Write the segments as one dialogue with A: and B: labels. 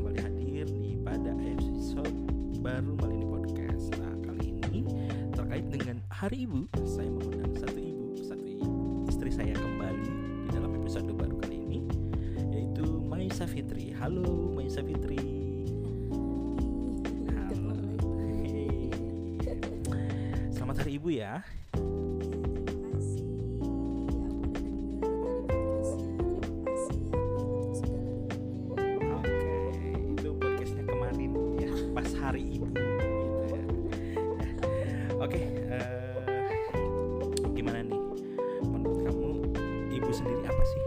A: Kembali hadir di pada episode baru Malini Podcast. Nah, kali ini terkait dengan Hari Ibu, saya mengundang satu ibu, satu istri saya kembali di dalam episode baru kali ini, yaitu Maisa Fitri. Halo Maisa Fitri. Halo. Selamat Hari Ibu ya. Sendiri apa sih?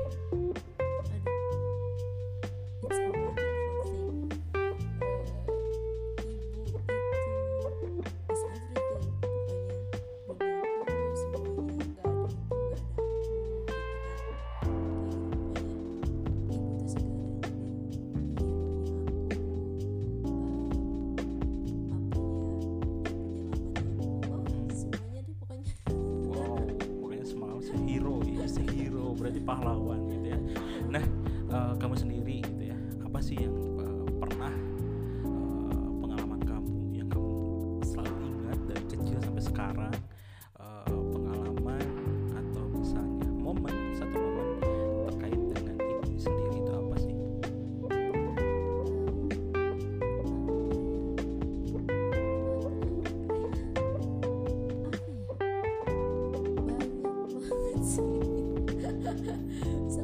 A: Pahlawan gitu ya. Nah, eh, kamu sendiri gitu ya, apa sih yang eh, pernah eh, pengalaman kamu yang kamu selalu ingat dari kecil sampai sekarang pengalaman atau misalnya momen satu momen terkait dengan ibu sendiri itu apa sih? Oke.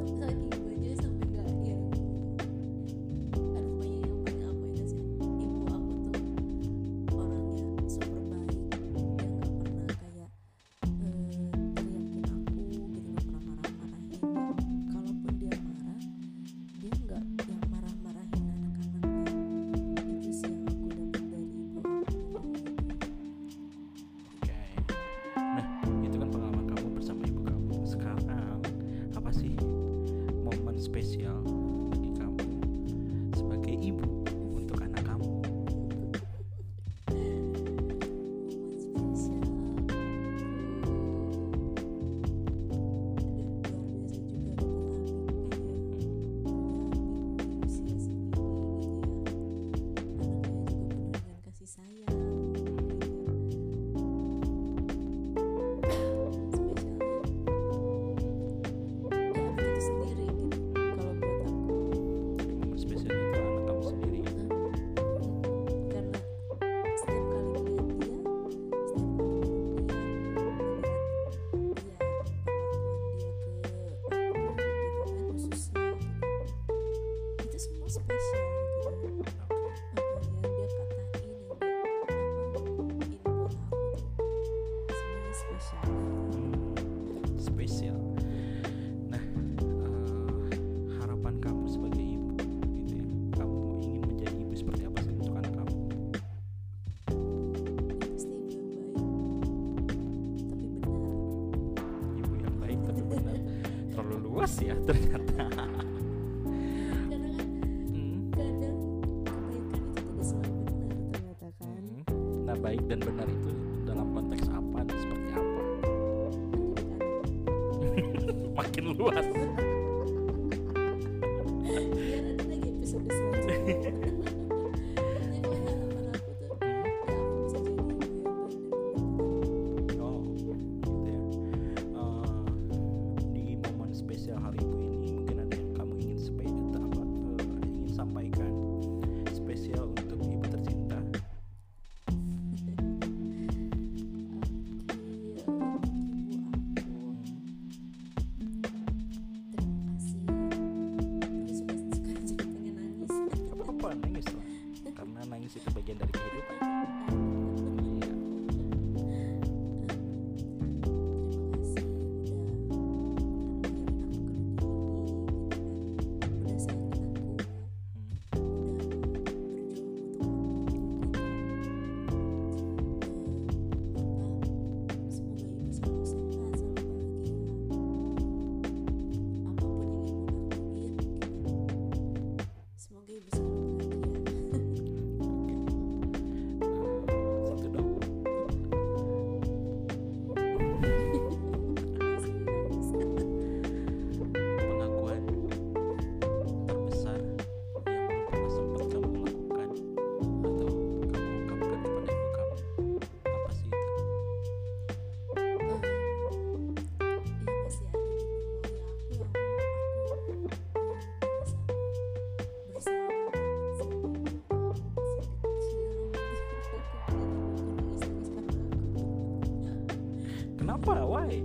A: Luas ya ternyata.
B: kan
A: Hmm,
B: kadang kebaikan itu tidak selalu benar ternyata kan
A: hmm. Nah, baik dan benar itu dalam konteks apa dan seperti apa? Makin luas.
B: nangis lah karena nangis
A: itu bagian dari kehidupan. apa why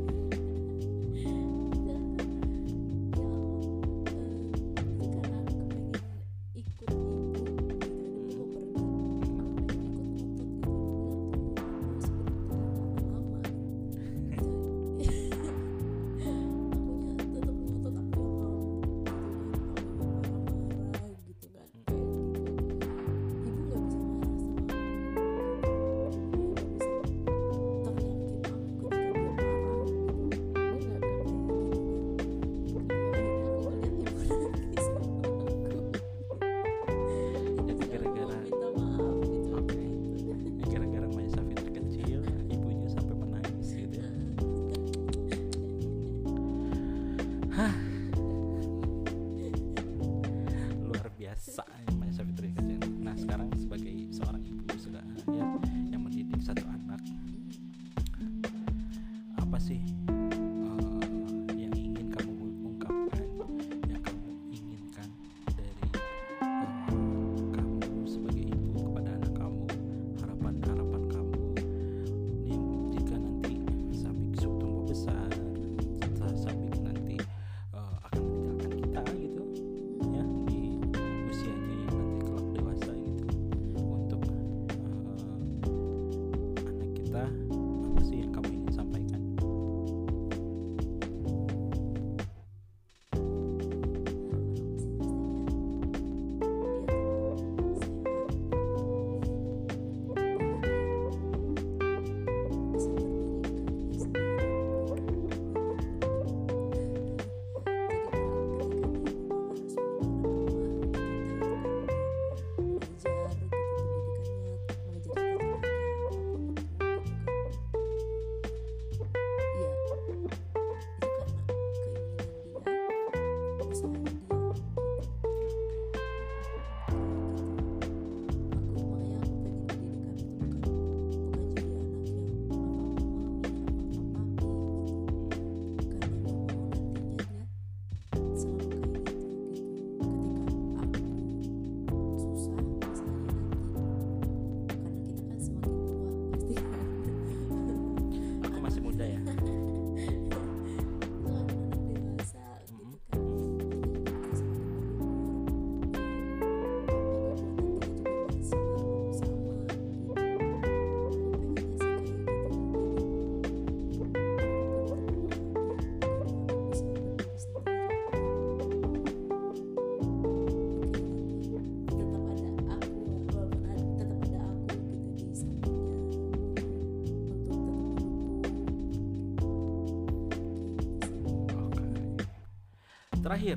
A: Terakhir,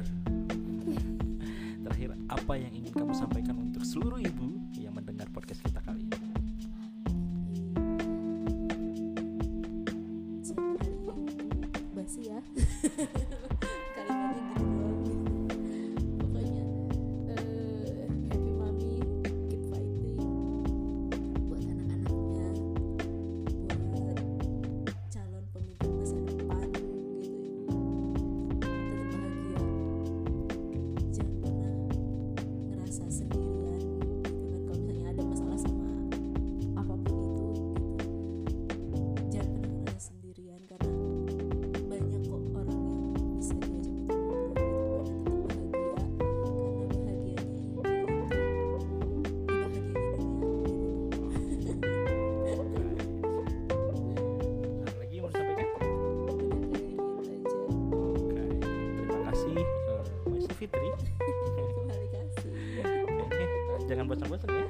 A: terakhir apa yang ingin kamu sampaikan untuk seluruh ibu?
B: jangan
A: bosan-bosan ya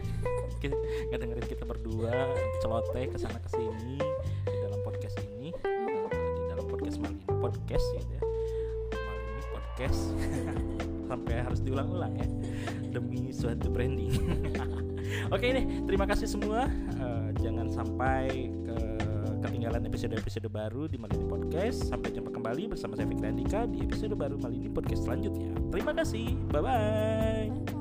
A: nggak dengerin kita berdua celoteh ke sini, di dalam podcast ini eh, di dalam podcast malin podcast gitu ya malin podcast sampai harus diulang-ulang ya demi suatu branding oke ini terima kasih semua uh, jangan sampai ke ketinggalan episode-episode baru di Malini Podcast. Sampai jumpa kembali bersama saya Fikri Andika di episode baru Malini Podcast selanjutnya. Terima kasih.
B: Bye-bye.